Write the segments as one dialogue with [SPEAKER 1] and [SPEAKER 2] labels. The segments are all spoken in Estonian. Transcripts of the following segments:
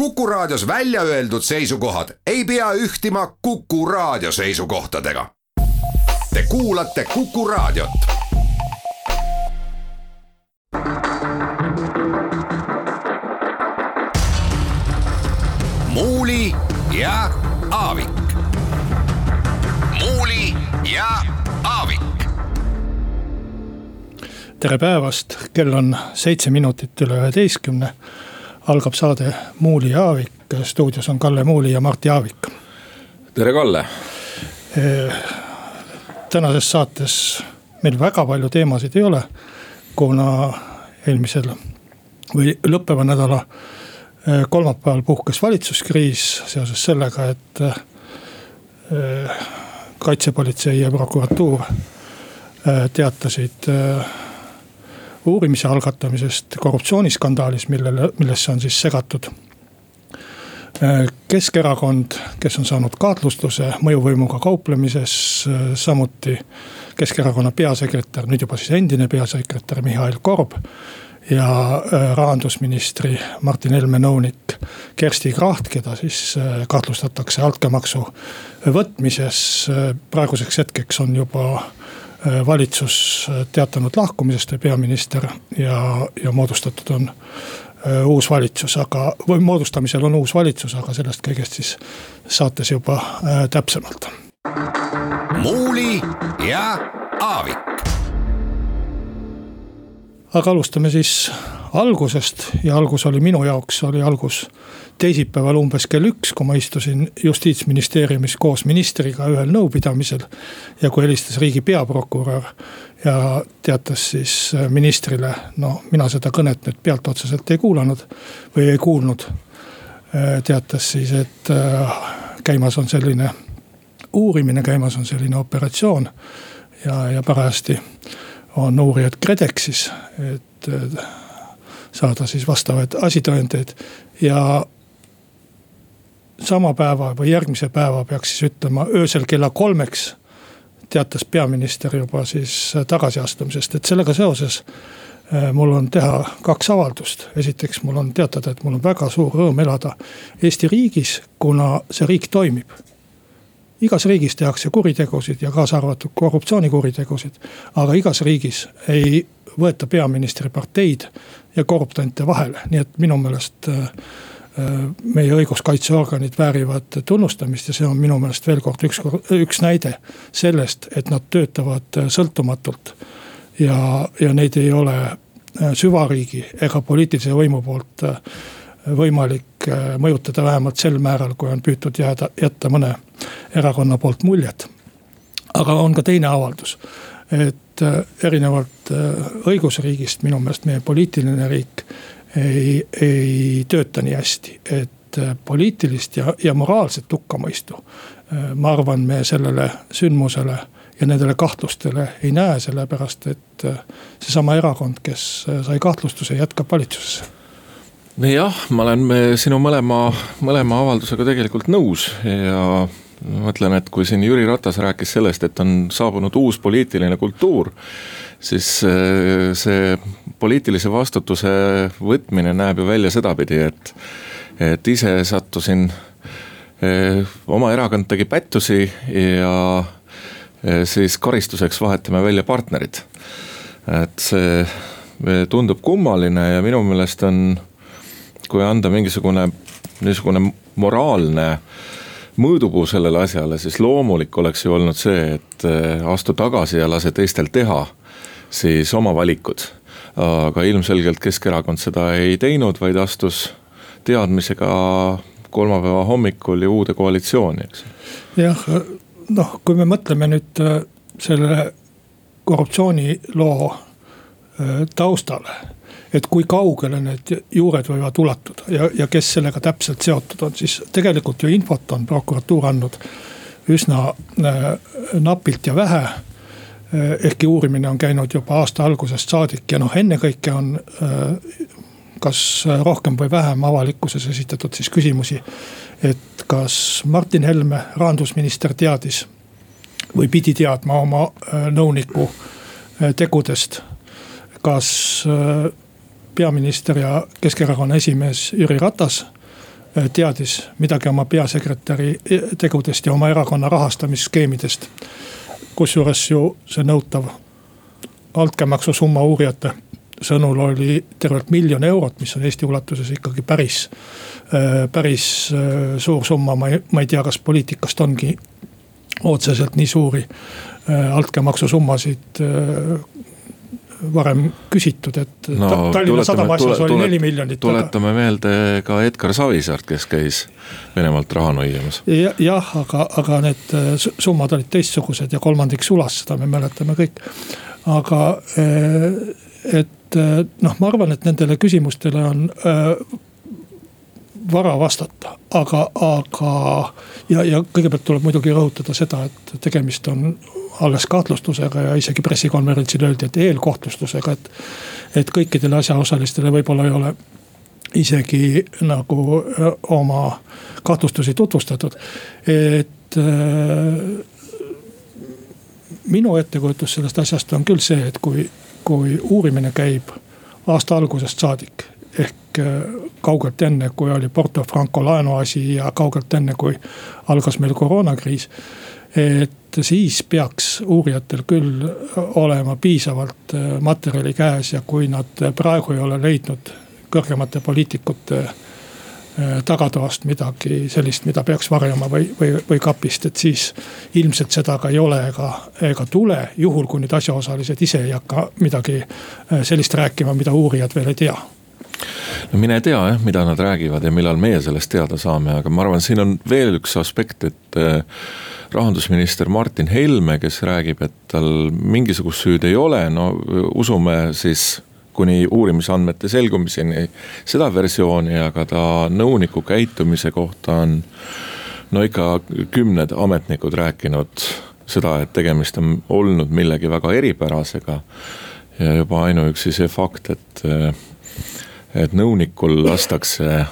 [SPEAKER 1] Kuku Raadios välja öeldud seisukohad ei pea ühtima Kuku Raadio seisukohtadega. Te kuulate Kuku Raadiot. muuli ja Aavik. muuli ja Aavik
[SPEAKER 2] tere päevast, kell on seitse minutit üle üheteistkümne. Algab saade Muuli ja Aavik, stuudios on Kalle Muuli ja Martti Aavik.
[SPEAKER 3] tere, Kalle.
[SPEAKER 2] tänases saates meil väga palju teemasid ei ole, kuna eelmisel või lõppeva nädala kolmapäeval puhkes valitsuskriis seoses sellega, et kaitsepolitsei ja prokuratuur teatasid uurimise algatamisest korruptsiooniskandaalis, millele, millesse on siis segatud. Keskerakond, kes on saanud kaatlustuse mõjuvõimuga kauplemises, samuti Keskerakonna peasekretär, nüüd juba siis endine peasekretär Mihhail Korb. ja rahandusministri Martin Helme nõunik Kersti Kracht, keda siis kahtlustatakse altkäemaksu võtmises. praeguseks hetkeks on juba Äh, valitsus äh, teatanud lahkumisest või peaminister ja, ja moodustatud on äh, uus valitsus, aga, või moodustamisel on uus valitsus, aga sellest kõigest siis saates juba täpsemalt.
[SPEAKER 1] muuli ja Aavik.
[SPEAKER 2] Aga alustame siis algusest ja algus oli minu jaoks, oli algus teisipäeval umbes kell üks, kui ma istusin justiitsministeeriumis koos ministriga ühel nõupidamisel. ja kui helistas riigi peaprokurör ja teatas siis ministrile, no mina seda kõnet nüüd pealt otseselt ei kuulanud või ei kuulnud. Teatas siis, et äh, käimas on selline uurimine, käimas on selline operatsioon ja, ja parajasti on uurijad KredExis, et saada siis vastavaid asitõendeid ja sama päeva või järgmise päeva peaks siis ütlema öösel kella kolmeks. teatas peaminister juba siis tagasiastumisest, et sellega seoses äh, mul on teha kaks avaldust. esiteks mul on teatada, et mul on väga suur rõõm elada Eesti riigis, kuna see riik toimib. Igas riigis tehakse kuritegusid ja kaasa arvatud korruptsioonikuritegusid, aga igas riigis ei võeta peaministri parteid ja korruptante vahele, nii et minu meelest äh, meie õiguskaitseorganid väärivad tunnustamist ja see on minu meelest veel kord üks, üks näide sellest, et nad töötavad sõltumatult. ja, ja neid ei ole äh, süvariigi ega poliitilise võimu poolt äh, võimalik äh, mõjutada vähemalt sel määral, kui on püütud jääda, jätta mõne erakonna poolt muljet. aga on ka teine avaldus, et erinevalt õigusriigist minu meelest meie poliitiline riik ei, ei tööta nii hästi, et äh, poliitilist ja, ja moraalset hukkamõistu. Äh, ma arvan, me sellele sündmusele ja nendele kahtlustele ei näe, sellepärast et äh, seesama erakond, kes sai kahtlustuse, jätkab valitsuses
[SPEAKER 3] jah, ma olen sinu mõlema, mõlema avaldusega tegelikult nõus ja mõtlen, et kui siin Jüri Ratas rääkis sellest, et on saabunud uus poliitiline kultuur siis äh, see poliitilise vastutuse võtmine näeb ju välja sedapidi, et, et ise sattusin, äh, oma erakond tegi pättusi ja äh, siis karistuseks vahetame välja partnerid. et see tundub kummaline ja minu meelest on, kui anda mingisugune niisugune moraalne mõõdupuu sellele asjale, siis loomulik oleks ju olnud see, et astu tagasi ja lase teistel teha siis oma valikud. aga ilmselgelt Keskerakond seda ei teinud, vaid astus teadmisega kolmapäeva hommikul ju uude koalitsiooni, eks.
[SPEAKER 2] jah, noh, kui me mõtleme nüüd äh, selle korruptsiooniloo äh, taustale et kui kaugele need juured võivad ulatuda ja, ja kes sellega täpselt seotud on, siis tegelikult ju infot on prokuratuur andnud üsna äh, napilt ja vähe Eh, ehkki uurimine on käinud juba aasta algusest saadik ja noh, ennekõike on eh, kas rohkem või vähem avalikkuses esitatud siis küsimusi. et kas Martin Helme, rahandusminister teadis või pidi teadma oma nõuniku tegudest. kas peaminister ja Keskerakonna esimees Jüri Ratas teadis midagi oma peasekretäri tegudest ja oma erakonna rahastamisskeemidest. kusjuures ju see nõutav altkäemaksu summa uurijate sõnul oli tervelt miljon eurot, mis on Eesti ulatuses ikkagi päris, päris suur summa, ma ei, ma ei tea, kas poliitikast ongi otseselt nii suuri altkäemaksu summasid varem küsitud, et no, Tallinna Sadama asjas oli neli miljonit.
[SPEAKER 3] tuletame meelde ka Edgar Savisaart, kes käis Venemaalt raha nõiamas
[SPEAKER 2] ja,. jah, aga, aga need äh, summad olid teistsugused ja kolmandik sulas, seda me mäletame kõik. aga äh, et äh, noh, ma arvan, et nendele küsimustele on vara vastata, aga, aga ja, ja kõigepealt tuleb muidugi rõhutada seda, et tegemist on alles kahtlustusega ja isegi pressikonverentsil öeldi, et eelkohtlustusega, et. et kõikidele asjaosalistele võib-olla ei ole isegi nagu oma kahtlustusi tutvustatud, et äh, minu ettekujutus sellest asjast on küll see, et kui, kui uurimine käib aasta algusest saadik ehk kaugelt enne, kui oli Porto Franco laenuasi ja kaugelt enne, kui algas meil koroonakriis et siis peaks uurijatel küll olema piisavalt äh, materjali käes ja kui nad praegu ei ole leidnud kõrgemate poliitikute äh, tagatoast midagi sellist, mida peaks varjama või, või, või kapist, et siis ilmselt seda ka ei ole ega, ega tule. juhul, kui nüüd asjaosalised ise ei hakka midagi äh, sellist rääkima, mida uurijad veel ei tea
[SPEAKER 3] no mine tea jah, mida nad räägivad ja millal meie sellest teada saame, aga ma arvan, siin on veel üks aspekt, et rahandusminister Martin Helme, kes räägib, et tal mingisugust süüd ei ole, no usume siis kuni uurimisandmete selgumiseni seda versiooni, aga ta nõuniku käitumise kohta on no ikka kümned ametnikud rääkinud seda, et tegemist on olnud millegi väga eripärasega. ja juba ainuüksi see fakt, et, et nõunikul lastakse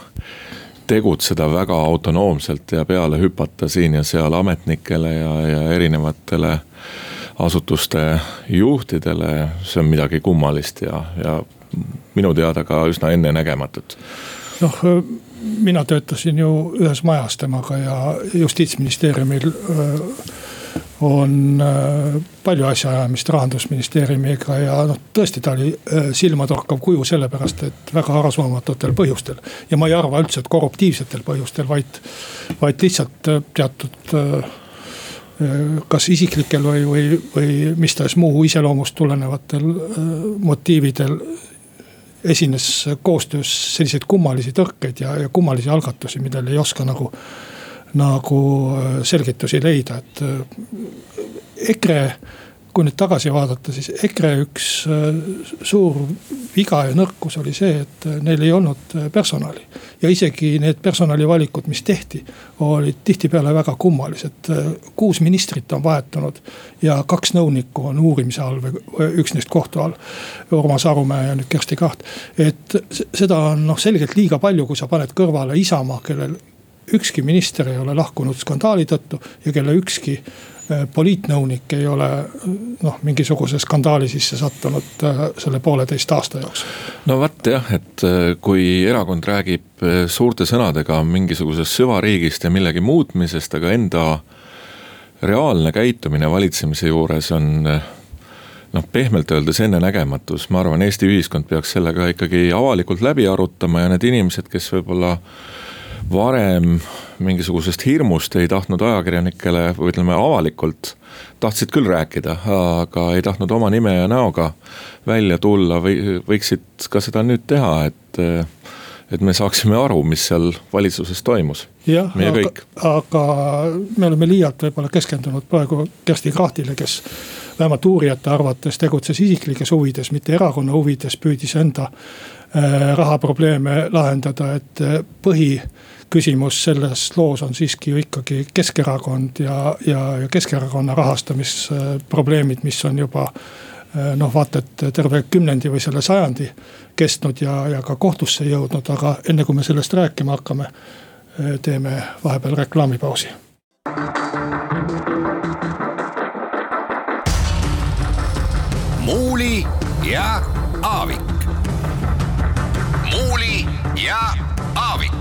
[SPEAKER 3] tegutseda väga autonoomselt ja peale hüpata siin ja seal ametnikele ja, ja erinevatele asutuste juhtidele, see on midagi kummalist ja, ja minu teada ka üsna ennenägematut.
[SPEAKER 2] noh, mina töötasin ju ühes majas temaga ja justiitsministeeriumil on äh, palju asjaajamist rahandusministeeriumiga ja noh, tõesti, ta oli äh, silmatorkav kuju sellepärast, et väga arusaamatutel põhjustel. ja ma ei arva üldse, et korruptiivsetel põhjustel, vaid, vaid lihtsalt äh, teatud kas isiklikel või, või, või mis tahes muu iseloomust tulenevatel motiividel esines koostöös selliseid kummalisi tõrkeid ja, ja kummalisi algatusi, millele ei oska nagu nagu äh, selgitusi leida, et äh, EKRE kui nüüd tagasi vaadata, siis EKRE üks äh, suur viga ja nõrkus oli see, et neil ei olnud personali. ja isegi need personalivalikud, mis tehti, olid tihtipeale väga kummalised. kuus ministrit on vahetunud ja kaks nõunikku on uurimise all või üks neist kohtu all. Urmas Arumäe ja nüüd Kersti Kracht. et seda on noh, selgelt liiga palju, kui sa paned kõrvale Isamaa, kellel ükski minister ei ole lahkunud skandaali tõttu ja kelle ükski äh, poliitnõunik ei ole noh, mingisuguse skandaali sisse sattunud äh, selle pooleteist aasta jooksul.
[SPEAKER 3] no vot jah, et äh, kui erakond räägib suurte sõnadega mingisugusest süvariigist ja millegi muutmisest, aga enda reaalne käitumine valitsemise juures on noh, pehmelt öeldes ennenägematus, ma arvan, Eesti ühiskond peaks selle ka ikkagi avalikult läbi arutama ja need inimesed, kes võib-olla varem mingisugusest hirmust ei tahtnud ajakirjanikele või ütleme avalikult. tahtsid küll rääkida, aga ei tahtnud oma nime ja näoga välja tulla või võiksid ka seda nüüd teha, et et me saaksime aru, mis seal valitsuses toimus.
[SPEAKER 2] jah, aga, aga me oleme liialt võib-olla keskendunud praegu Kersti Krachtile, kes vähemalt uurijate arvates tegutses isiklikes huvides, mitte erakonna huvides, püüdis enda rahaprobleeme lahendada, et äh, põhi küsimus selles loos on siiski ju ikkagi Keskerakond ja, ja, ja Keskerakonna rahastamisprobleemid, mis on juba noh, vaata et terve kümnendi või selle sajandi kestnud ja, ja ka kohtusse jõudnud, aga enne kui me sellest rääkima hakkame, teeme vahepeal reklaamipausi.
[SPEAKER 1] muuli ja Aavik. Ja Aavik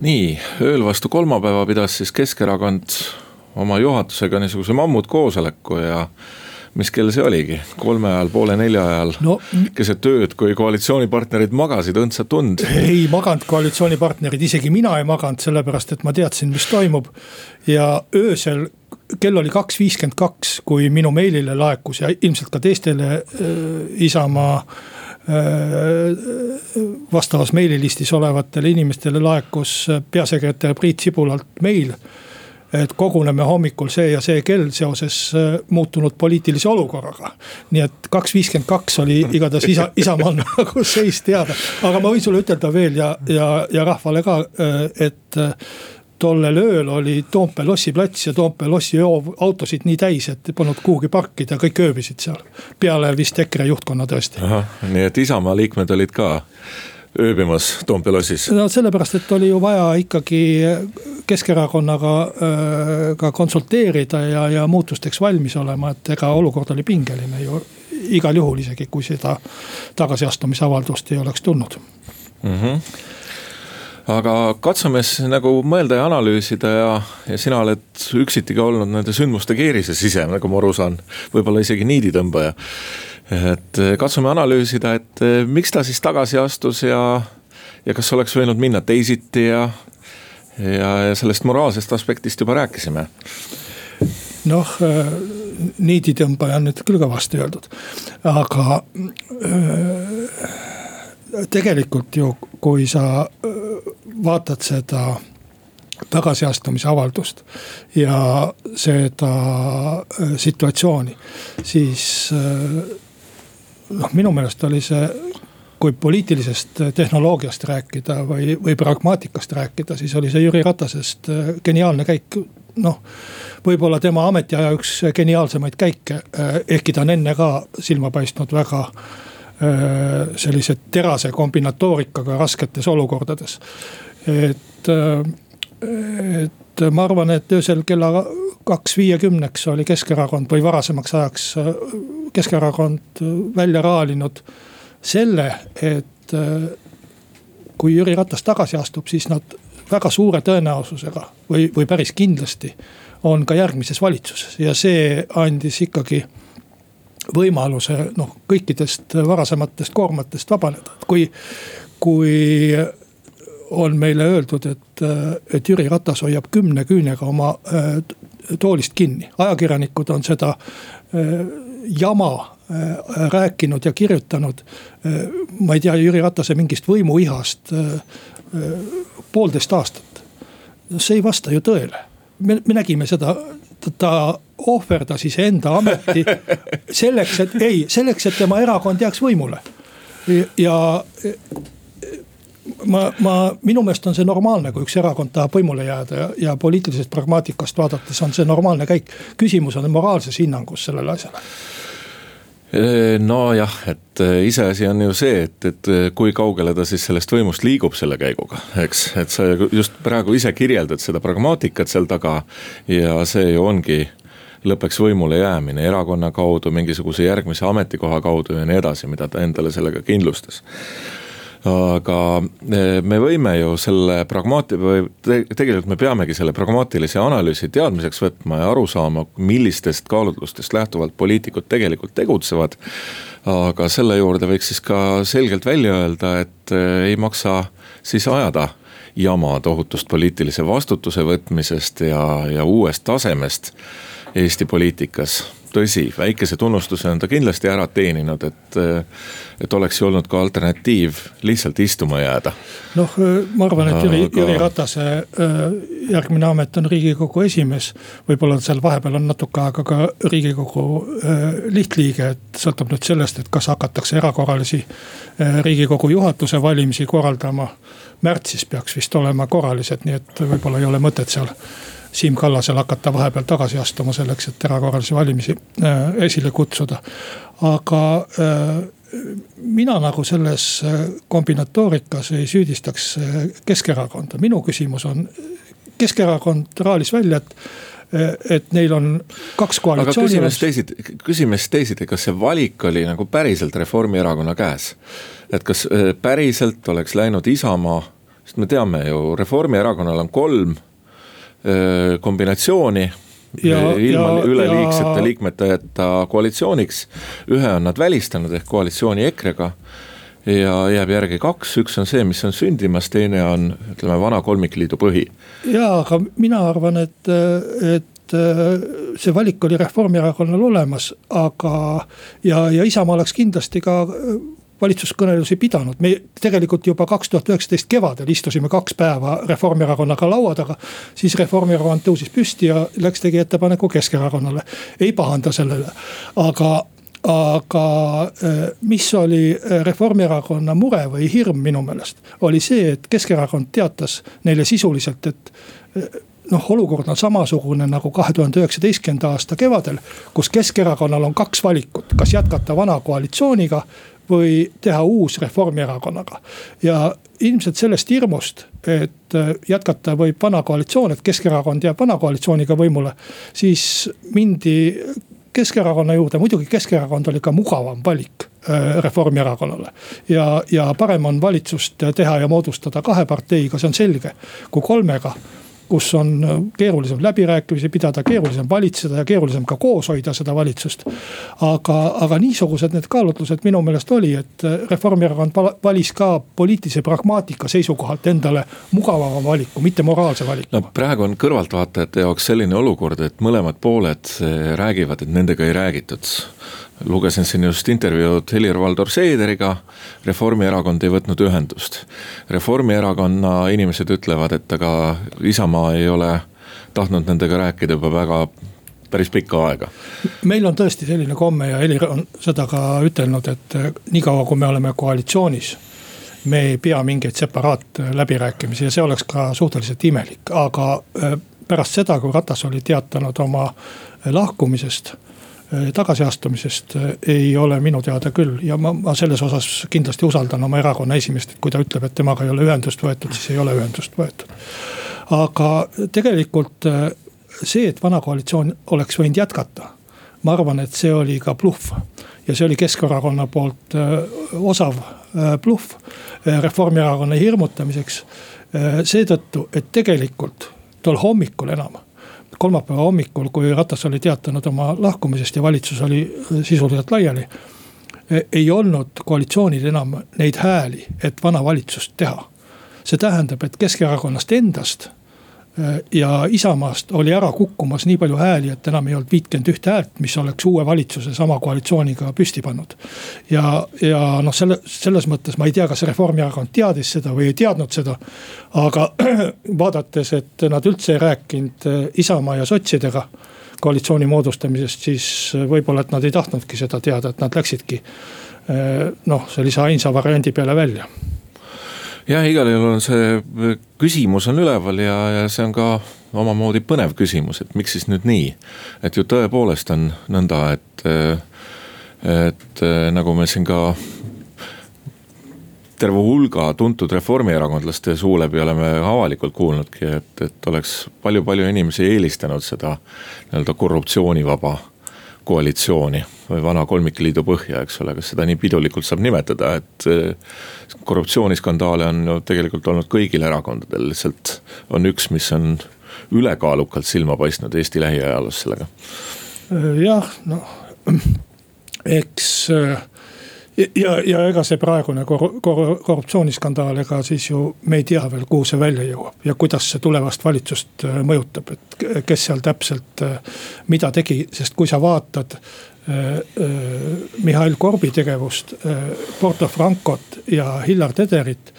[SPEAKER 3] nii, ööl vastu kolmapäeva pidas siis Keskerakond oma juhatusega niisuguse mammutkoosoleku ja mis kell see oligi, kolme ajal, poole nelja ajal no, keset ööd, kui koalitsioonipartnerid magasid õndsat und.
[SPEAKER 2] ei maganud koalitsioonipartnerid, isegi mina ei maganud, sellepärast et ma teadsin, mis toimub. ja öösel kell oli kaks viiskümmend kaks, kui minu meilile laekus ja ilmselt ka teistele äh, Isamaa äh, vastavas meililistis olevatele inimestele laekus peasekretär Priit Sibulalt meil et koguneme hommikul see ja see kell seoses äh, muutunud poliitilise olukorraga. nii et kaks viiskümmend kaks oli igatahes isa, Isamaal nagu seis teada, aga ma võin sulle ütelda veel ja, ja, ja rahvale ka, äh, et äh, tollel ööl oli Toompea lossiplats ja Toompea lossi autosid nii täis, et polnud kuhugi parkida, kõik ööbisid seal. peale vist EKRE juhtkonna tõesti.
[SPEAKER 3] nii et Isamaa liikmed olid ka ööbimas Toompea lossis?
[SPEAKER 2] no sellepärast, et oli ju vaja ikkagi Keskerakonnaga äh, ka konsulteerida ja, ja muutusteks valmis olema, et ega olukord oli pingeline ju igal juhul, isegi kui seda tagasiastumisavaldust ei oleks tulnud mm. -hmm
[SPEAKER 3] aga katsume siis nagu mõelda ja analüüsida ja, ja sina oled üksiti ka olnud nende sündmuste keerises ise, nagu ma aru saan, võib-olla isegi niiditõmbaja. Et eh, katsume analüüsida, et eh, miks ta siis tagasi astus ja, ja kas oleks võinud minna teisiti ja, ja, ja sellest moraalsest aspektist juba rääkisime.
[SPEAKER 2] noh, eh, niiditõmbaja on nüüd küll kõvasti öeldud, aga tegelikult ju, kui sa vaatad seda tagasiastumise avaldust ja seda situatsiooni, siis noh, minu meelest oli see, kui poliitilisest tehnoloogiast rääkida või, või pragmaatikast rääkida, siis oli see Jüri Ratasest äh, geniaalne käik. noh, võib-olla tema ametiaja üks geniaalsemaid käike, äh, ehkki ta on enne ka silma paistnud väga äh, sellise terase kombinatoorikaga rasketes olukordades. et, et ma arvan, et öösel kella kaks viiekümneks oli Keskerakond või varasemaks ajaks äh, Keskerakond välja raalinud selle, et äh, kui Jüri Ratas tagasi astub, siis nad väga suure tõenäosusega või, või päris kindlasti on ka järgmises valitsuses ja see andis ikkagi võimaluse noh, kõikidest varasematest koormatest vabaneda, et kui, kui on meile öeldud, et, et Jüri Ratas hoiab kümne küünega oma toolist kinni. ajakirjanikud on seda äh, jama äh, rääkinud ja kirjutanud. Äh, ma ei tea Jüri Ratase mingist võimuihast poolteist aastat. see ei vasta ju tõele. me, me nägime seda, ta ohverdas iseenda ameti selleks, et ei, selleks, et tema erakond jääks võimule. ja ma, ma, minu meelest on see normaalne, kui üks erakond tahab võimule jääda ja, ja poliitilisest pragmaatikast vaadates on see normaalne käik. küsimus on moraalses hinnangus sellele asjale
[SPEAKER 3] nojah, et äh, iseasi on ju see, et, et äh, kui kaugele ta siis sellest võimust liigub selle käiguga, eks, et sa just praegu ise kirjeldad seda pragmaatikat seal taga. ja see ju ongi lõppeks võimule jäämine erakonna kaudu, mingisuguse järgmise ametikoha kaudu ja nii edasi, mida ta endale sellega kindlustas aga eh, me võime ju selle pragmaati- või tegelikult me peamegi selle pragmaatilise analüüsi teadmiseks võtma ja aru saama, millistest kaalutlustest lähtuvalt poliitikud tegelikult tegutsevad. aga selle juurde võiks siis ka selgelt välja öelda, et eh, ei maksa siis ajada jama tohutust poliitilise vastutuse võtmisest ja, ja uuest tasemest Eesti poliitikas tõsi, väikese tunnustuse on ta kindlasti ära teeninud, et, et oleks ju olnud ka alternatiiv lihtsalt istuma jääda.
[SPEAKER 2] noh, ma arvan, et Jüri Aga..., Jüri Ratase äh, järgmine amet on riigikogu esimees. võib-olla seal vahepeal on natuke aega ka riigikogu äh, lihtliige, et sõltub nüüd sellest, et kas hakatakse erakorralisi äh, riigikogu juhatuse valimisi korraldama. märtsis peaks vist olema korralised, nii et võib-olla ei ole mõtet seal Siim Kallasel hakata vahepeal tagasi astuma selleks, et erakorralisi valimisi äh, esile kutsuda. aga äh, mina nagu selles äh, kombinatoorikas ei süüdistaks Keskerakonda, minu küsimus on. Keskerakond raalis välja, et et neil on kaks koalitsiooni.
[SPEAKER 3] küsime siis teisiti, küsime siis teisiti, kas see valik oli nagu päriselt Reformierakonna käes? et kas päriselt oleks läinud Isamaa sest me teame ju, Reformierakonnal on kolm kombinatsiooni ja, ilma üleliigsete ja... liikmeteta koalitsiooniks. ühe on nad välistanud ehk koalitsiooni EKRE-ga ja jääb järgi kaks, üks on see, mis on sündimas, teine on ütleme, vana kolmikliidu põhi.
[SPEAKER 2] ja, aga mina arvan, et, et see valik oli Reformierakonnal olemas, aga ja, ja Isamaa oleks kindlasti ka valitsuskõnelusi pidanud, me tegelikult juba kaks tuhat üheksateist kevadel istusime kaks päeva Reformierakonnaga laua taga. siis Reformierakond tõusis püsti ja läks, tegi ettepaneku Keskerakonnale, ei pahanda sellele, aga aga äh, mis oli Reformierakonna mure või hirm minu meelest, oli see, et Keskerakond teatas neile sisuliselt, et äh, noh, olukord on samasugune nagu kahe tuhande üheksateistkümnenda aasta kevadel, kus Keskerakonnal on kaks valikut, kas jätkata vana koalitsiooniga või teha uus Reformierakonnaga. ja ilmselt sellest hirmust, et äh, jätkata võib vana koalitsioon, et Keskerakond jääb vana koalitsiooniga võimule, siis mindi Keskerakonna juurde, muidugi Keskerakond oli ka mugavam valik äh, Reformierakonnale. ja, ja parem on valitsust teha ja moodustada kahe parteiga, see on selge, kui kolmega kus on äh, keerulisem läbirääkimisi pidada, keerulisem valitseda ja keerulisem ka koos hoida seda valitsust. aga, aga niisugused need kaalutlused minu meelest oli, et äh, Reformierakond valis ka poliitilise pragmaatika seisukohalt endale mugavama valiku, mitte moraalse valiku.
[SPEAKER 3] no praegu on kõrvaltvaatajate jaoks selline olukord, et mõlemad pooled äh, räägivad, et nendega ei räägitud lugesin siin just intervjuud Helir-Valdor Seederiga, Reformierakond ei võtnud ühendust. Reformierakonna inimesed ütlevad, et aga Isamaa ei ole tahtnud nendega rääkida juba väga päris pikka aega.
[SPEAKER 2] meil on tõesti selline komme ja Helir on seda ka ütelnud, et niikaua kui me oleme koalitsioonis me ei pea mingeid separaatläbirääkimisi ja see oleks ka suhteliselt imelik, aga äh, pärast seda, kui Ratas oli teatanud oma lahkumisest Äh, tagasiastumisest äh, ei ole minu teada küll ja ma, ma selles osas kindlasti usaldan oma erakonna esimeest, et kui ta ütleb, et temaga ei ole ühendust võetud, siis ei ole ühendust võetud. aga tegelikult äh, see, et vana koalitsioon oleks võinud jätkata, ma arvan, et see oli ka bluff. ja see oli Keskerakonna poolt osav bluff Reformierakonna hirmutamiseks. seetõttu, et tegelikult tol hommikul enam kolmapäeva hommikul, kui Ratas oli teatanud oma lahkumisest ja valitsus oli sisuliselt laiali. ei olnud koalitsioonil enam neid hääli, et vana valitsust teha. see tähendab, et Keskerakonnast endast ja Isamaast oli ära kukkumas nii palju hääli, et enam ei olnud viitkümmend ühte häält, mis oleks uue valitsuse sama koalitsiooniga püsti pannud. ja, ja noh, selle, selles mõttes ma ei tea, kas Reformierakond teadis seda või ei teadnud seda. aga vaadates, et nad üldse ei rääkinud eh, Isamaa ja sotsidega koalitsiooni moodustamisest, siis võib-olla, et nad ei tahtnudki seda teada, et nad läksidki noh, sellise ainsa variandi peale välja
[SPEAKER 3] jah, igal juhul on see küsimus on üleval ja, ja see on ka omamoodi põnev küsimus, et miks siis nüüd nii. et ju tõepoolest on nõnda, et, et nagu me siin ka terve hulga tuntud reformierakondlaste suu läbi oleme avalikult kuulnudki, et, et oleks palju-palju inimesi eelistanud seda nii-öelda korruptsioonivaba koalitsiooni või vana kolmikliidu põhja, eks ole, kas seda nii pidulikult saab nimetada, et. korruptsiooniskandaale on ju tegelikult olnud kõigil erakondadel, lihtsalt on üks, mis on ülekaalukalt silma paistnud Eesti lähiajaloos sellega.
[SPEAKER 2] jah, noh eks ja, ja ega see praegune kor-, kor-, korruptsiooniskandaal, ega siis ju me ei tea veel, kuhu see välja jõuab ja kuidas see tulevast valitsust äh, mõjutab, et kes seal täpselt äh, mida tegi, sest kui sa vaatad äh, Mihhail Korbi tegevust, Porto Francot ja Hillar Tederit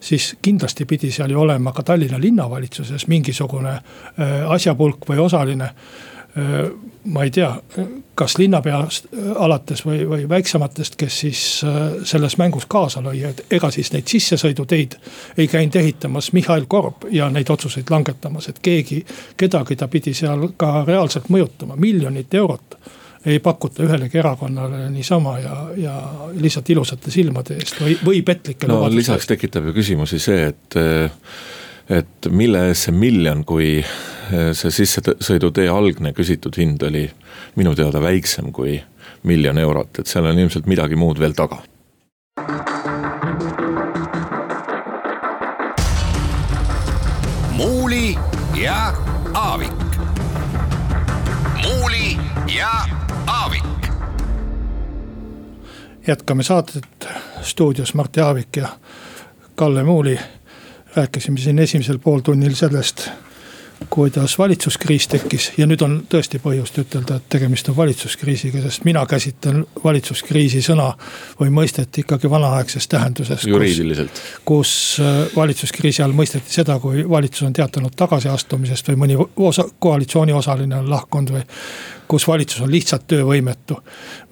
[SPEAKER 2] siis kindlasti pidi seal ju olema ka Tallinna linnavalitsuses mingisugune asjapulk või osaline ma ei tea, kas linnapeast äh, alates või, või väiksematest, kes siis äh, selles mängus kaasa lõi, et ega siis neid sissesõiduteid ei käinud ehitamas Mihhail Korb ja neid otsuseid langetamas, et keegi, kedagi ta pidi seal ka reaalselt mõjutama, miljonit eurot ei pakuta ühelegi erakonnale niisama ja, ja lihtsalt ilusate silmade eest või, või petlike
[SPEAKER 3] no lisaks tekitab ju küsimusi see, et et mille eest see miljon, kui eh, see sissesõidutee algne küsitud hind oli minu teada väiksem kui miljon eurot, et seal on ilmselt midagi muud veel taga
[SPEAKER 1] Muuli ja Aavik. Muuli ja Aavik.
[SPEAKER 2] jätkame saadet stuudios Mart Jaavik ja Kalle Muuli. Rääkisime siin esimesel pooltunnil sellest kuidas valitsuskriis tekkis ja nüüd on tõesti põhjust ütelda, et tegemist on valitsuskriisiga, sest mina käsitlen valitsuskriisi sõna või mõistet ikkagi vanaaegses tähenduses.
[SPEAKER 3] juriidiliselt.
[SPEAKER 2] kus äh, valitsuskriisi all mõisteti seda, kui valitsus on teatanud tagasiastumisest või mõni osa, koalitsiooni osaline on lahkunud või kus valitsus on lihtsalt töövõimetu.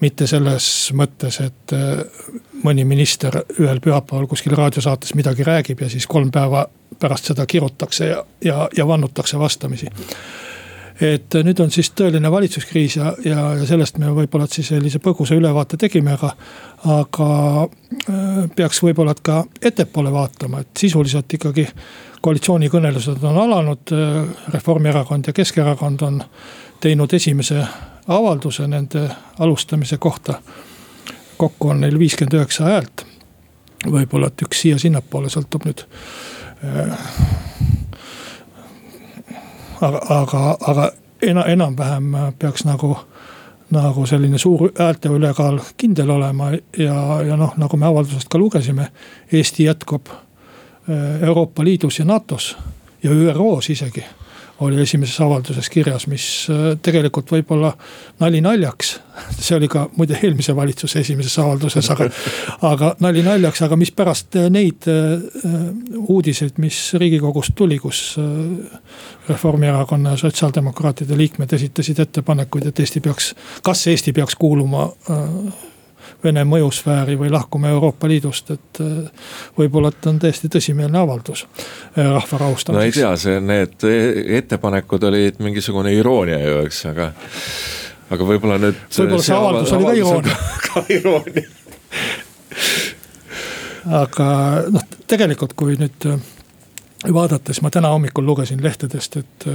[SPEAKER 2] mitte selles mõttes, et äh, mõni minister ühel pühapäeval kuskil raadiosaates midagi räägib ja siis kolm päeva pärast seda kirutakse ja, ja, ja vannutakse vastamisi et nüüd on siis tõeline valitsuskriis ja, ja, ja sellest me võib-olla siis sellise põgusa ülevaate tegime, aga. aga äh, peaks võib-olla ka ettepoole vaatama, et sisuliselt ikkagi koalitsioonikõnelused on alanud. Äh, Reformierakond ja Keskerakond on teinud esimese avalduse nende alustamise kohta. kokku on neil viiskümmend üheksa häält. võib-olla, et üks siia-sinnapoole sõltub nüüd aga, aga, aga ena, enam-vähem peaks nagu, nagu selline suur häälte ülekaal kindel olema ja, ja noh, nagu me avaldusest ka lugesime. Eesti jätkub äh, Euroopa Liidus ja NATO-s ja ÜRO-s isegi oli esimeses avalduses kirjas, mis äh, tegelikult võib-olla nali naljaks. see oli ka muide eelmise valitsuse esimeses avalduses, aga, aga nali naljaks, aga mis pärast äh, neid äh, uudiseid, mis riigikogust tuli, kus Reformierakonna ja sotsiaaldemokraatide liikmed esitasid ettepanekuid, et Eesti peaks, kas Eesti peaks kuuluma Vene mõjusfääri või lahkuma Euroopa Liidust, et äh, võib-olla, et on täiesti tõsimeelne avaldus äh, rahva rahustamiseks.
[SPEAKER 3] no ei tea, see, need ettepanekud olid mingisugune iroonia ju, eks, aga, aga võib-olla nüüd.
[SPEAKER 2] võib-olla see avaldus oli ka iroonia.
[SPEAKER 3] ka iroonia
[SPEAKER 2] aga noh, tegelikult, kui nüüd äh, vaadates, ma täna hommikul lugesin lehtedest, et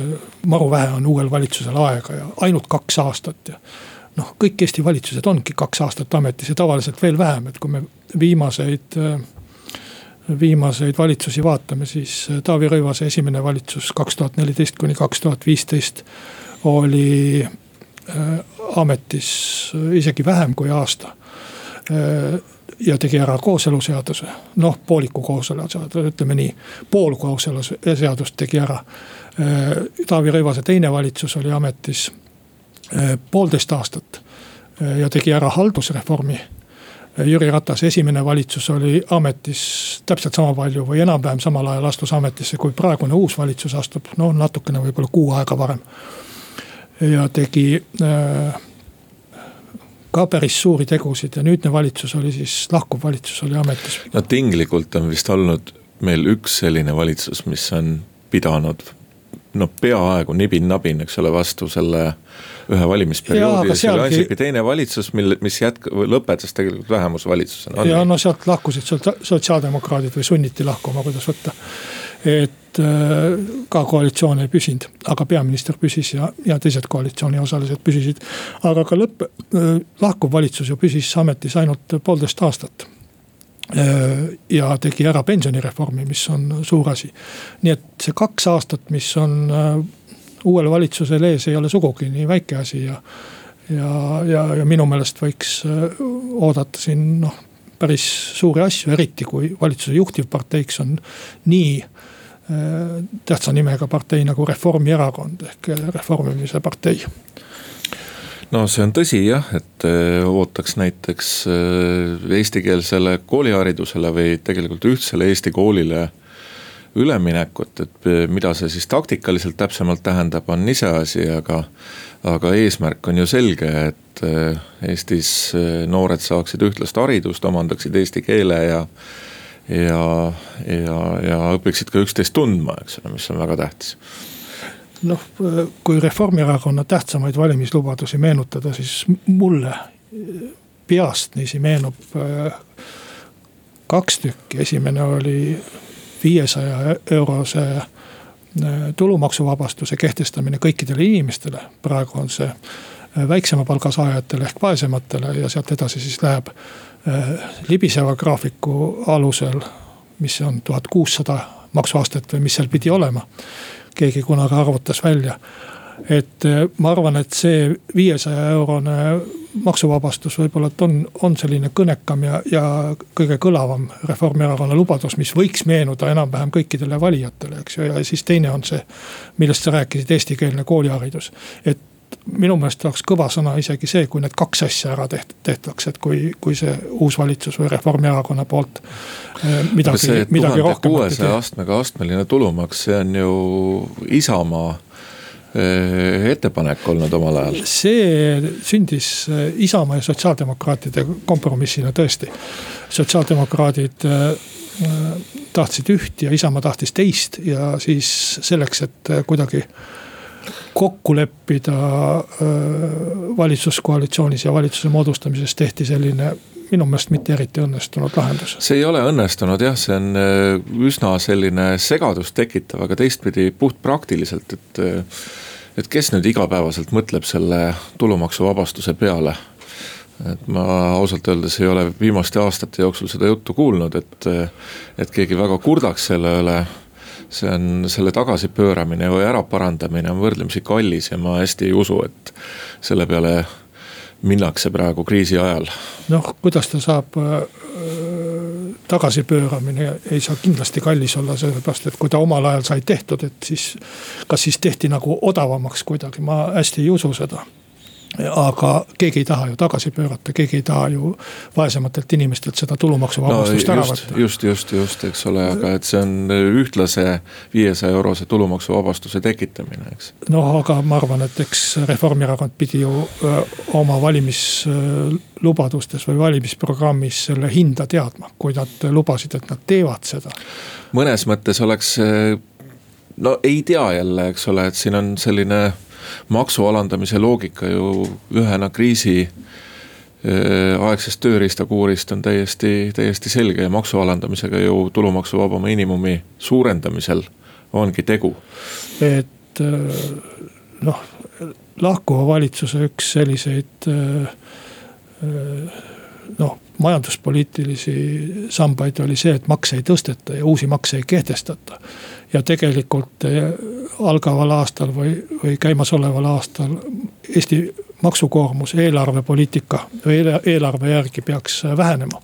[SPEAKER 2] maru vähe on uuel valitsusel aega ja ainult kaks aastat ja noh, kõik Eesti valitsused ongi kaks aastat ametis ja tavaliselt veel vähem, et kui me viimaseid viimaseid valitsusi vaatame, siis Taavi Rõivase esimene valitsus kaks tuhat neliteist kuni kaks tuhat viisteist oli äh, ametis isegi vähem kui aasta äh,. ja tegi ära kooseluseaduse, noh pooliku kooseluseaduse, ütleme nii, pool kooseluseadust tegi ära äh,. Taavi Rõivase teine valitsus oli ametis poolteist aastat eh, ja tegi ära haldusreformi. Eh, Jüri Ratase esimene valitsus oli ametis täpselt sama palju või enam-vähem samal ajal astus ametisse, kui praegune uus valitsus astub, no natukene võib-olla kuu aega varem. ja tegi ka päris suuri tegusid ja nüüdne valitsus oli siis, lahkuv valitsus oli ametis.
[SPEAKER 3] no tinglikult on vist olnud meil üks selline valitsus, mis on pidanud noh, peaaegu nibin-nabin, eks ole, vastu selle ühe valimisperioodi ja see oli Ansipi teine valitsus, mille, mis jätk-, lõpetas tegelikult vähemusvalitsusena.
[SPEAKER 2] ja no sealt lahkusid sotsiaaldemokraadid või sunniti lahkuma, kuidas võtta. et äh, ka koalitsioon ei püsinud, aga peaminister püsis ja, ja teised koalitsiooni osalised püsisid. aga ka lõpp, äh, lahkuv valitsus ju püsis ametis ainult poolteist aastat ja tegi ära pensionireformi, mis on suur asi. nii et see kaks aastat, mis on äh, uuel valitsusel ees, ei ole sugugi nii väike asi ja. ja, ja, ja minu meelest võiks äh, oodata siin noh, päris suuri asju, eriti kui valitsuse juhtivparteiks on nii tähtsa nimega partei nagu Reformierakond ehk reformimise partei
[SPEAKER 3] no see on tõsi jah, et äh, ootaks näiteks äh, eestikeelsele kooliharidusele või tegelikult ühtsele Eesti koolile üleminekut, et äh, mida see siis taktikaliselt täpsemalt tähendab, on iseasi, aga. aga eesmärk on ju selge, et Eestis noored saaksid ühtlast haridust, omandaksid eesti keele ja. ja, ja, ja õpiksid ka üksteist tundma, eks ole, mis on väga tähtis
[SPEAKER 2] noh, kui Reformierakonna tähtsamaid valimislubadusi meenutada, siis mulle peast niiviisi meenub äh, kaks tükki, esimene oli viiesaja eurose äh, tulumaksuvabastuse kehtestamine kõikidele inimestele, praegu on see väiksema palga saajatele ehk vaesematele ja sealt edasi siis läheb libiseva graafiku alusel, mis on tuhat kuussada maksuastet või mis seal pidi olema. Keegi kunagi arvutas välja et eh, ma arvan, et see viiesaja eurone maksuvabastus võib-olla, et on, on selline kõnekam ja, ja kõige kõlavam Reformierakonna lubadus, mis võiks meenuda enam-vähem kõikidele valijatele, eks ju, ja siis teine on see. millest sa rääkisid, eestikeelne kooliharidus, et minu meelest oleks kõva sõna isegi see, kui need kaks asja ära teht-, tehtaks, et kui, kui see uus valitsus või Reformierakonna poolt eh, midagi, midagi rohkem.
[SPEAKER 3] kuuesaja astmega astmeline tulumaks, see on ju Isamaa eh, ettepanek olnud omal ajal?
[SPEAKER 2] see sündis eh, Isamaa ja sotsiaaldemokraatide kompromissina tõesti. sotsiaaldemokraadid tahtsid üht ja Isamaa tahtis teist ja siis selleks, et kuidagi kokku leppida valitsuskoalitsioonis ja valitsuse moodustamises tehti selline minu meelest mitte eriti õnnestunud lahendus.
[SPEAKER 3] see ei ole õnnestunud jah, see on üsna selline segadust tekitav, aga teistpidi puhtpraktiliselt, et. et kes nüüd igapäevaselt mõtleb selle tulumaksuvabastuse peale et ma ausalt öeldes ei ole viimaste aastate jooksul seda juttu kuulnud, et, et keegi väga kurdaks selle üle see on, selle tagasipööramine või äraparandamine on võrdlemisi kallis ja ma hästi ei usu, et selle peale minnakse praegu kriisi ajal.
[SPEAKER 2] noh, kuidas ta saab äh, tagasipööramine ei saa kindlasti kallis olla, sellepärast et kui ta omal ajal sai tehtud, et siis. kas siis tehti nagu odavamaks kuidagi, ma hästi ei usu seda aga keegi ei taha ju tagasi pöörata, keegi ei taha ju vaesematelt inimestelt seda tulumaksuvabastust no, ära võtta.
[SPEAKER 3] just, just, just, eks ole, aga et see on ühtlase viiesaja eurose tulumaksuvabastuse tekitamine, eks.
[SPEAKER 2] noh, aga ma arvan, et eks Reformierakond pidi ju öö, oma valimislubadustes või valimisprogrammis selle hinda teadma, kui nad lubasid, et nad teevad seda.
[SPEAKER 3] mõnes mõttes oleks, no ei tea jälle, eks ole, et siin on selline maksu alandamise loogika ju ühena kriisi äh, aegsest tööriistakuurist on täiesti, täiesti selge ja maksu alandamisega ju tulumaksuvaba miinimumi suurendamisel ongi tegu.
[SPEAKER 2] et äh, noh, lahkuva valitsuse üks selliseid äh, noh, majanduspoliitilisi sambaid oli see, et makse ei tõsteta ja uusi makse ei kehtestata. ja tegelikult algaval aastal või, või käimasoleval aastal Eesti maksukoormus eelarvepoliitika või eelarve järgi peaks vähenema.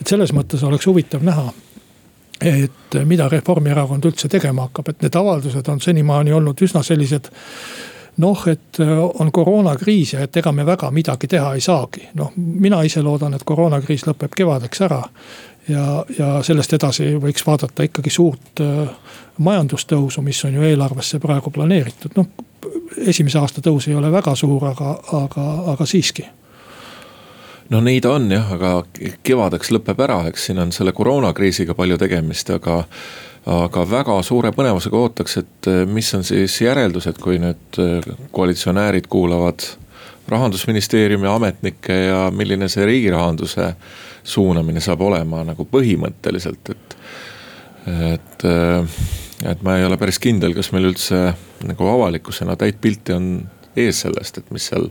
[SPEAKER 2] et selles mõttes oleks huvitav näha, et mida Reformierakond üldse tegema hakkab, et need avaldused on senimaani olnud üsna sellised noh, et on koroonakriis ja et ega me väga midagi teha ei saagi. noh, mina ise loodan, et koroonakriis lõpeb kevadeks ära ja, ja sellest edasi võiks vaadata ikkagi suurt äh, majandustõusu, mis on ju eelarvesse praegu planeeritud, noh. esimese aasta tõus ei ole väga suur, aga, aga, aga siiski
[SPEAKER 3] no nii ta on jah, aga kevadeks lõpeb ära, eks siin on selle koroonakriisiga palju tegemist, aga. Aga väga suure põnevusega ootaks, et äh, mis on siis järeldused, kui nüüd äh, koalitsionäärid kuulavad rahandusministeeriumi ametnikke ja milline see riigi rahanduse suunamine saab olema nagu põhimõtteliselt, et. et, et ma ei ole päris kindel, kas meil üldse nagu avalikkusena täit pilti on ees sellest, et mis seal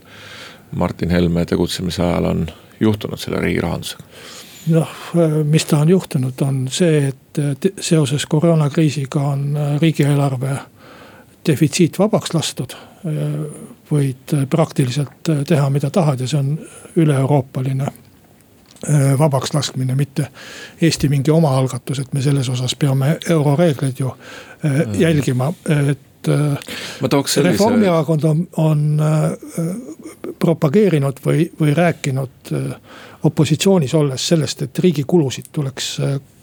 [SPEAKER 3] Martin Helme tegutsemise ajal on juhtunud selle riigi rahandusega
[SPEAKER 2] noh, mis ta on juhtunud, on see, et seoses koroonakriisiga on riigieelarve defitsiit vabaks lastud. võid praktiliselt teha, mida tahad ja see on üle-euroopaline Äh, vabaks laskmine, mitte Eesti mingi omaalgatus, et me selles osas peame euroreegleid ju äh, mm. jälgima, et. Äh, sellise... Reformierakond on, on propageerinud või, või rääkinud opositsioonis olles sellest, et riigi kulusid tuleks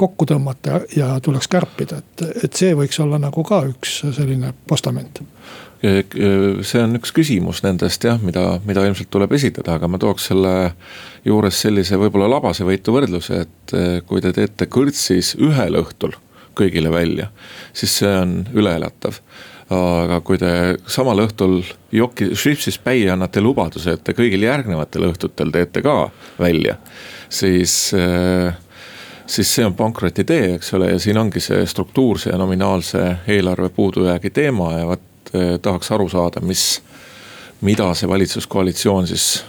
[SPEAKER 2] kokku tõmmata ja tuleks kärpida, et, et see võiks olla nagu ka üks selline postament.
[SPEAKER 3] See on üks küsimus nendest jah, mida, mida ilmselt tuleb esitada, aga ma tooks selle juures sellise võib-olla labasevõitu võrdluse, et kui te teete kõrtsis ühel õhtul kõigile välja, siis see on üleelatav aga kui te samal õhtul joki, šripsis päi annate lubaduse, et te kõigil järgnevatel õhtutel teete ka välja, siis äh, siis see on pankroti tee, eks ole, ja siin ongi see struktuurse ja nominaalse eelarve puudujäägi teema ja vot Eh, tahaks aru saada, mis, mida see valitsuskoalitsioon siis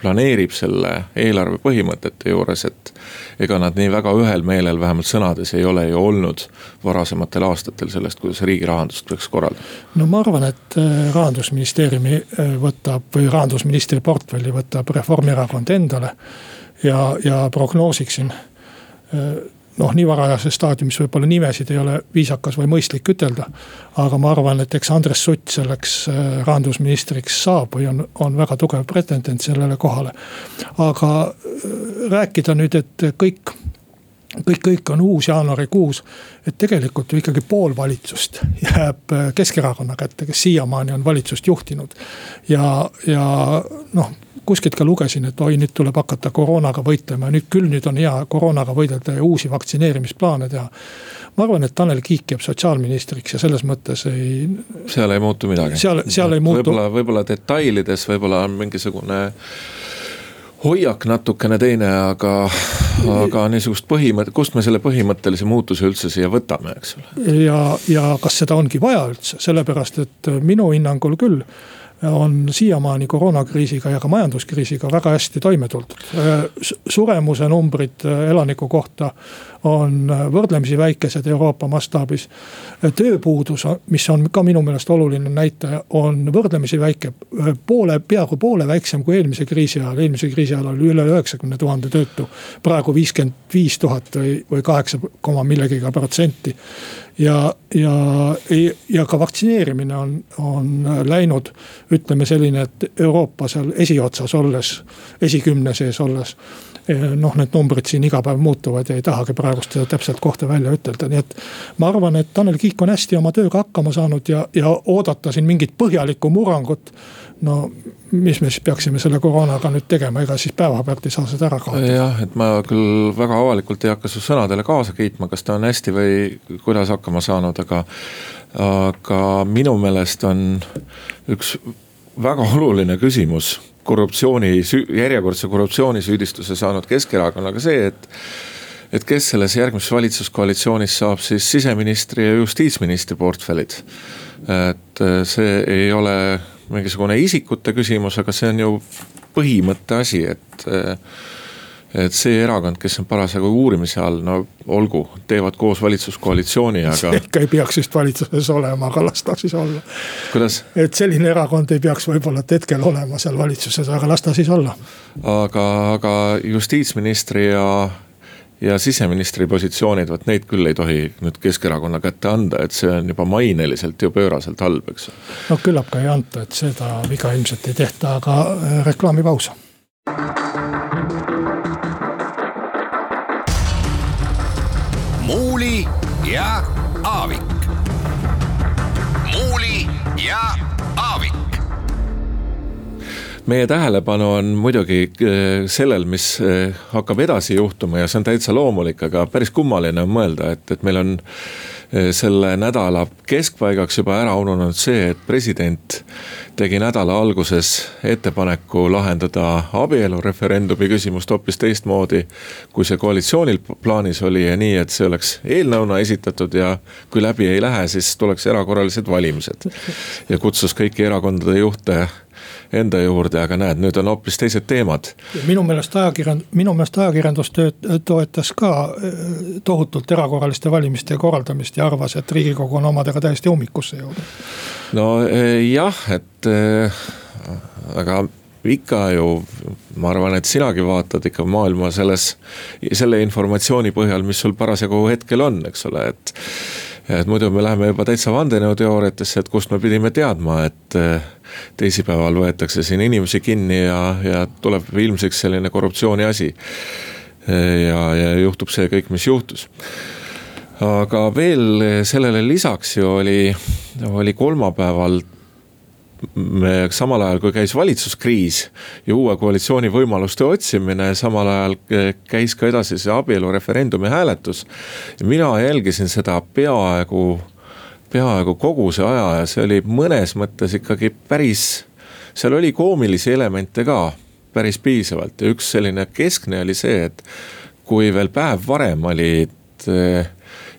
[SPEAKER 3] planeerib selle eelarve põhimõtete juures, et ega nad nii väga ühel meelel, vähemalt sõnades ei ole ju olnud varasematel aastatel sellest, kuidas riigi rahandust peaks korraldama.
[SPEAKER 2] no ma arvan, et rahandusministeeriumi võtab või rahandusministri portfelli võtab Reformierakond endale ja, ja prognoosiks siin noh, nii varajases staadiumis võib-olla nimesid ei ole viisakas või mõistlik ütelda. aga ma arvan, et eks Andres Sutt selleks äh, rahandusministriks saab või on, on väga tugev pretendent sellele kohale. aga äh, rääkida nüüd, et kõik kõik, kõik on uus jaanuarikuus. et tegelikult ju ikkagi pool valitsust jääb äh, Keskerakonna kätte, kes siiamaani on valitsust juhtinud. ja, ja noh kuskilt ka lugesin, et oi, nüüd tuleb hakata koroonaga võitlema ja nüüd küll nüüd on hea koroonaga võidelda ja uusi vaktsineerimisplaane teha. ma arvan, et Tanel Kiik jääb sotsiaalministriks ja selles mõttes ei.
[SPEAKER 3] seal ei muutu midagi.
[SPEAKER 2] seal, seal ei muutu.
[SPEAKER 3] võib-olla, võib-olla detailides võib-olla on mingisugune hoiak natukene teine, aga, aga niisugust põhimõtet, kust me selle põhimõttelise muutuse üldse siia võtame, eks
[SPEAKER 2] ole. ja, ja kas seda ongi vaja üldse, sellepärast et minu hinnangul küll on siiamaani koroonakriisiga ja ka majanduskriisiga väga hästi toime tuldud. suremuse numbrid elaniku kohta on võrdlemisi väikesed Euroopa mastaabis. tööpuudus, mis on ka minu meelest oluline näitaja, on võrdlemisi väike. poole, peaaegu poole väiksem kui eelmise kriisi ajal, eelmise kriisi ajal oli üle üheksakümne tuhande töötu. praegu viiskümmend viis tuhat või, või kaheksa koma millegiga protsenti ja, ja, ja ka vaktsineerimine on, on läinud ütleme selline, et Euroopa seal esiotsas olles, esikümne sees olles noh, need numbrid siin iga päev muutuvad ja ei tahagi praegust seda täpselt kohta välja ütelda, nii et. ma arvan, et Tanel Kiik on hästi oma tööga hakkama saanud ja, ja oodata siin mingit põhjalikku murrangut. No mis me siis peaksime selle koroonaga nüüd tegema, ega siis päevapealt ei saa seda ära kaotada.
[SPEAKER 3] jah, et ma küll väga avalikult ei hakka su sõnadele kaasa kiitma, kas ta on hästi või kuidas hakkama saanud, aga. aga minu meelest on üks väga oluline küsimus korruptsiooni, järjekordse korruptsioonisüüdistuse saanud Keskerakonnaga see, et et kes selles järgmises valitsuskoalitsioonis saab siis siseministri ja justiitsministri portfellid. et äh, see ei ole mingisugune isikute küsimus, aga see on ju põhimõtte asi, et äh, et see erakond, kes on parasjagu uurimise all, no olgu, teevad koos valitsuskoalitsiooni, aga.
[SPEAKER 2] ikka ei peaks vist valitsuses olema, aga las ta siis olla. et selline erakond ei peaks võib-olla hetkel olema seal valitsuses, aga las ta siis olla.
[SPEAKER 3] aga, aga justiitsministri ja, ja siseministri positsioonid, vot neid küll ei tohi nüüd Keskerakonna kätte anda, et see on juba maineliselt ju pööraselt halb, eks.
[SPEAKER 2] no küllap ka ei anta, et seda viga ilmselt ei tehta, aga äh, reklaamipaus
[SPEAKER 1] Muuli ja Aavik.
[SPEAKER 3] Meie tähelepanu on muidugi äh, sellel, mis äh, hakkab edasi juhtuma ja see on täitsa loomulik, aga päris kummaline on mõelda, et, et meil on Eh, selle nädala keskpaigaks juba ära ununenud see, et president tegi nädala alguses ettepaneku lahendada abielureferendumi küsimust hoopis teistmoodi. kui see koalitsioonil plaanis oli ja nii, et see oleks eelnõuna esitatud ja kui läbi ei lähe, siis tuleks erakorralised valimised. ja kutsus kõiki erakondade juhte enda juurde, aga näed, nüüd on hoopis teised teemad.
[SPEAKER 2] minu meelest ajakirjand-, minu meelest ajakirjandus toetas ka äh, tohutult erakorraliste valimiste korraldamist ja arvas, et riigikogu on omadega täiesti ummikusse jõudnud.
[SPEAKER 3] no äh, jah, et äh, aga ikka ju, ma arvan, et sinagi vaatad ikka maailma selles, selle informatsiooni põhjal, mis sul parasjagu hetkel on, eks ole, et et muidu me läheme juba täitsa vandenõuteooriatesse, et kust me pidime teadma, et eh, teisipäeval võetakse siin inimesi kinni ja, ja tuleb ilmsiks selline korruptsiooni asi. ja, ja juhtub see kõik, mis juhtus aga veel sellele lisaks ju oli, oli kolmapäeval samal ajal, kui käis valitsuskriis ja uue koalitsiooni võimaluste otsimine, samal ajal käis ka edasi see abielureferendumi hääletus. mina jälgisin seda peaaegu, peaaegu kogu see aja ja see oli mõnes mõttes ikkagi päris, seal oli koomilisi elemente ka päris piisavalt ja üks selline keskne oli see, et kui veel päev varem olid eh,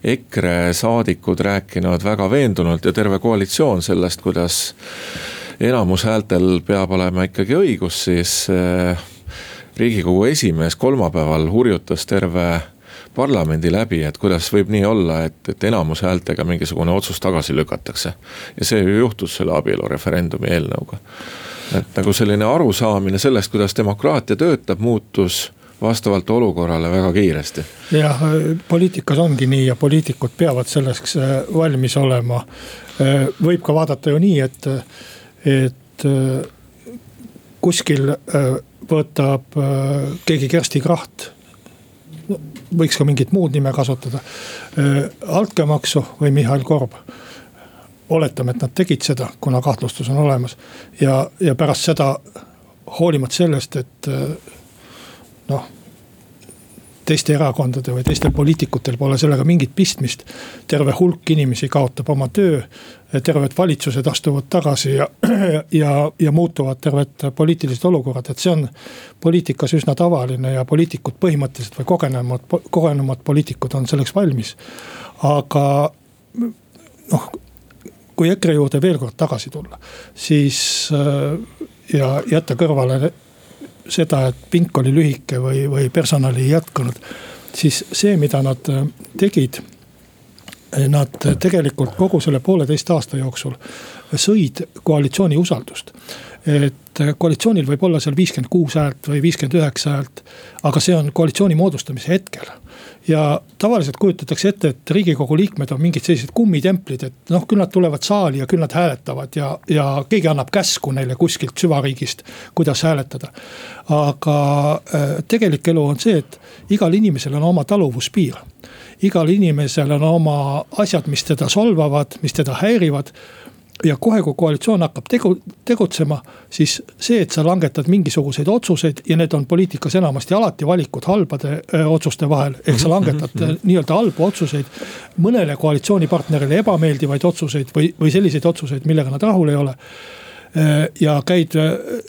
[SPEAKER 3] EKRE saadikud rääkinud väga veendunult ja terve koalitsioon sellest, kuidas enamushäältel peab olema ikkagi õigus, siis riigikogu esimees kolmapäeval hurjutas terve parlamendi läbi, et kuidas võib nii olla, et, et enamushäältega mingisugune otsus tagasi lükatakse. ja see ju juhtus selle abielureferendumi eelnõuga. et nagu selline arusaamine sellest, kuidas demokraatia töötab, muutus vastavalt olukorrale väga kiiresti.
[SPEAKER 2] jah, poliitikas ongi nii ja poliitikud peavad selleks äh, valmis olema. Äh, võib ka vaadata ju nii, et, et äh, kuskil võtab keegi Kersti Kracht no, võiks ka mingit muud nime kasutada. altkäemaksu või Mihhail Korb. oletame, et nad tegid seda, kuna kahtlustus on olemas ja, ja pärast seda hoolimata sellest, et noh teiste erakondade või teistel poliitikutel pole sellega mingit pistmist. terve hulk inimesi kaotab oma töö, terved valitsused astuvad tagasi ja, ja, ja muutuvad terved poliitilised olukorrad, et see on poliitikas üsna tavaline ja poliitikud põhimõtteliselt või kogenumad, kogenumad poliitikud on selleks valmis. aga noh, kui EKRE juurde veel kord tagasi tulla, siis äh, ja jätta kõrvale seda, et pink oli lühike või, või personali ei jätkunud. siis see, mida nad äh, tegid. Äh, nad tegelikult kogu selle pooleteist aasta jooksul sõid koalitsiooni usaldust et koalitsioonil võib olla seal viiskümmend kuus häält või viiskümmend üheksa häält. aga see on koalitsiooni moodustamise hetkel ja tavaliselt kujutatakse ette, et riigikogu liikmed on mingid sellised kummitemplid, et noh, küll nad tulevad saali ja küll nad hääletavad ja, ja keegi annab käsku neile kuskilt süvariigist, kuidas hääletada. aga äh, tegelik elu on see, et igal inimesel on oma taluvuspiir igal inimesel on oma asjad, mis teda solvavad, mis teda häirivad ja kohe, kui koalitsioon hakkab tegu, tegutsema, siis see, et sa langetad mingisuguseid otsuseid ja need on poliitikas enamasti alati valikud halbade öö, otsuste vahel. ehk sa langetad mhm. nii-öelda halbu otsuseid, mõnele koalitsioonipartnerile ebameeldivaid otsuseid või, või selliseid otsuseid, millega nad rahul ei ole ja käid,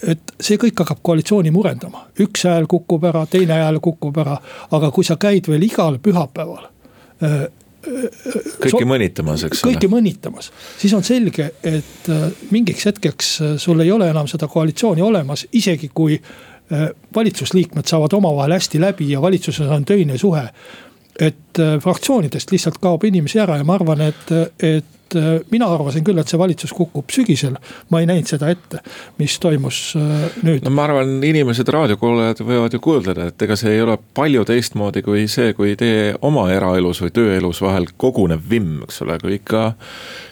[SPEAKER 2] et see kõik hakkab koalitsiooni murendama, üks hääl kukub ära, teine hääl kukub ära, aga kui sa käid veel igal pühapäeval
[SPEAKER 3] kõiki mõnitamas, eks
[SPEAKER 2] ole. kõiki mõnitamas, siis on selge, et äh, mingiks hetkeks äh, sul ei ole enam seda koalitsiooni olemas, isegi kui äh, valitsusliikmed saavad omavahel hästi läbi ja valitsuses on töine suhe. et fraktsioonidest lihtsalt kaob inimesi ära ja ma arvan, et, et et äh, mina arvasin küll, et see valitsus kukub sügisel. ma ei näinud seda ette, mis toimus äh, nüüd.
[SPEAKER 3] no ma arvan, inimesed, raadiokuulajad võivad ju kujutleda, et ega see ei ole palju teistmoodi kui see, kui teie oma eraelus või tööelus vahel koguneb vimm, eks ole, kui ikka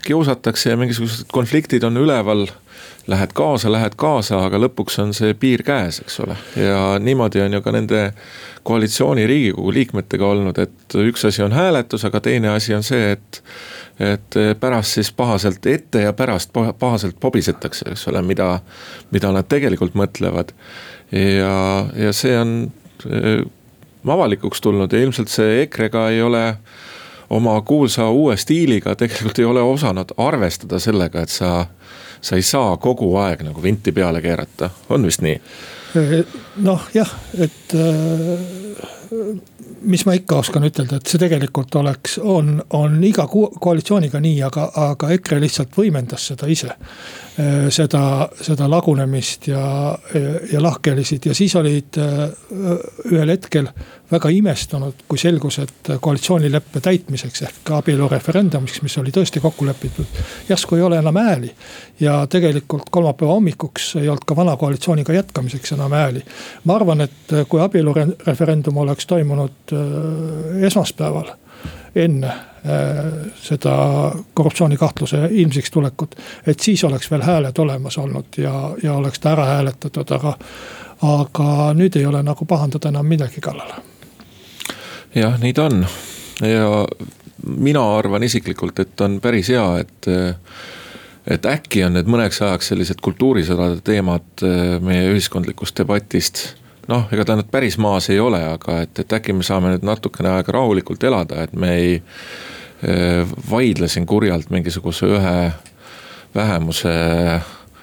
[SPEAKER 3] kiusatakse ja mingisugused konfliktid on üleval lähed kaasa, lähed kaasa, aga lõpuks on see piir käes, eks ole. ja niimoodi on ju ka nende koalitsiooni riigikogu liikmetega olnud, et üks asi on hääletus, aga teine asi on see, et et pärast siis pahaselt ette ja pärast pahaselt pobisetakse, eks ole, mida, mida nad tegelikult mõtlevad. ja, ja see on äh, avalikuks tulnud ja ilmselt see EKRE-ga ei ole oma kuulsa uue stiiliga tegelikult ei ole osanud arvestada sellega, et sa, sa ei saa kogu aeg nagu vinti peale keerata, on vist nii?
[SPEAKER 2] noh jah, et äh, mis ma ikka oskan ütelda, et see tegelikult oleks, on, on iga koalitsiooniga nii, aga, aga EKRE lihtsalt võimendas seda ise. Äh, seda, seda lagunemist ja, ja lahkhelisid ja siis olid äh, ühel hetkel väga imestunud, kui selgus, et koalitsioonileppe täitmiseks ehk abielureferendumiks, mis oli tõesti kokku lepitud, järsku ei ole enam hääli. ja tegelikult kolmapäeva hommikuks ei olnud ka vana koalitsiooniga jätkamiseks enam hääli. ma arvan, et kui abielureferendum oleks toimunud äh, esmaspäeval enne äh, seda korruptsioonikahtluse ilmsiks tulekut. et siis oleks veel hääled olemas olnud ja, ja oleks ta ära hääletatud, aga, aga nüüd ei ole nagu pahandada enam midagi kallale
[SPEAKER 3] jah, nii ta on ja mina arvan isiklikult, et on päris hea, et et äkki on need mõneks ajaks sellised kultuurisõdade teemad eh, meie ühiskondlikust debatist noh, ega ta nüüd päris maas ei ole, aga et, et äkki me saame nüüd natukene aega rahulikult elada, et me ei eh, vaidle siin kurjalt mingisuguse ühe vähemuse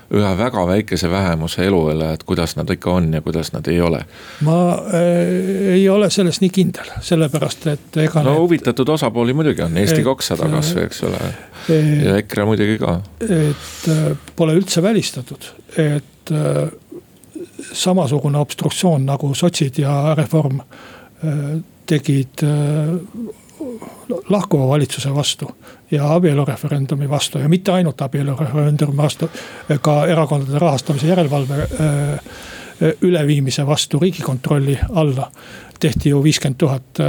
[SPEAKER 3] ühe väga väikese vähemuse eluele, et kuidas nad ikka on ja kuidas nad ei ole.
[SPEAKER 2] ma äh, ei ole selles nii kindel, sellepärast et ega.
[SPEAKER 3] no need... huvitatud osapooli muidugi on, Eesti kakssada kasvõi, eks ole. ja EKRE muidugi ka.
[SPEAKER 2] et äh, pole üldse välistatud, et samasugune obstruktsioon nagu sotsid ja Reform äh, tegid lahkuva valitsuse vastu ja abielureferendumi vastu ja mitte ainult abielureferendumi vastu, ka erakondade rahastamise järelevalve üleviimise vastu riigikontrolli alla tehti ju viiskümmend tuhat äh,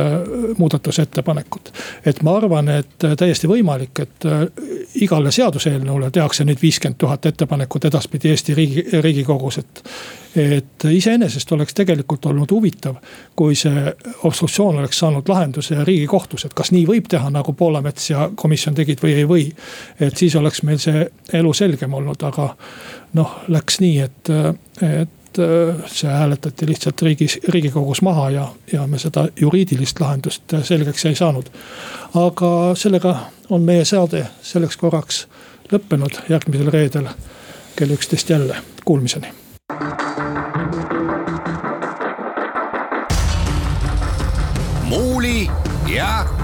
[SPEAKER 2] muudatusettepanekut. et ma arvan, et äh, täiesti võimalik, et äh, igale seaduseelnõule tehakse nüüd viiskümmend tuhat ettepanekut edaspidi Eesti riigi, riigikogus, et. et iseenesest oleks tegelikult olnud huvitav, kui see obstruktsioon oleks saanud lahenduse riigikohtus, et kas nii võib teha, nagu Poolamets ja komisjon tegid või ei või. et siis oleks meil see elu selgem olnud, aga noh, läks nii, et, et et äh, see hääletati lihtsalt riigis, riigikogus maha ja, ja me seda juriidilist lahendust selgeks ei saanud. aga sellega on meie saade selleks korraks lõppenud, järgmisel reedel kell üksteist jälle, kuulmiseni.
[SPEAKER 1] muuli ja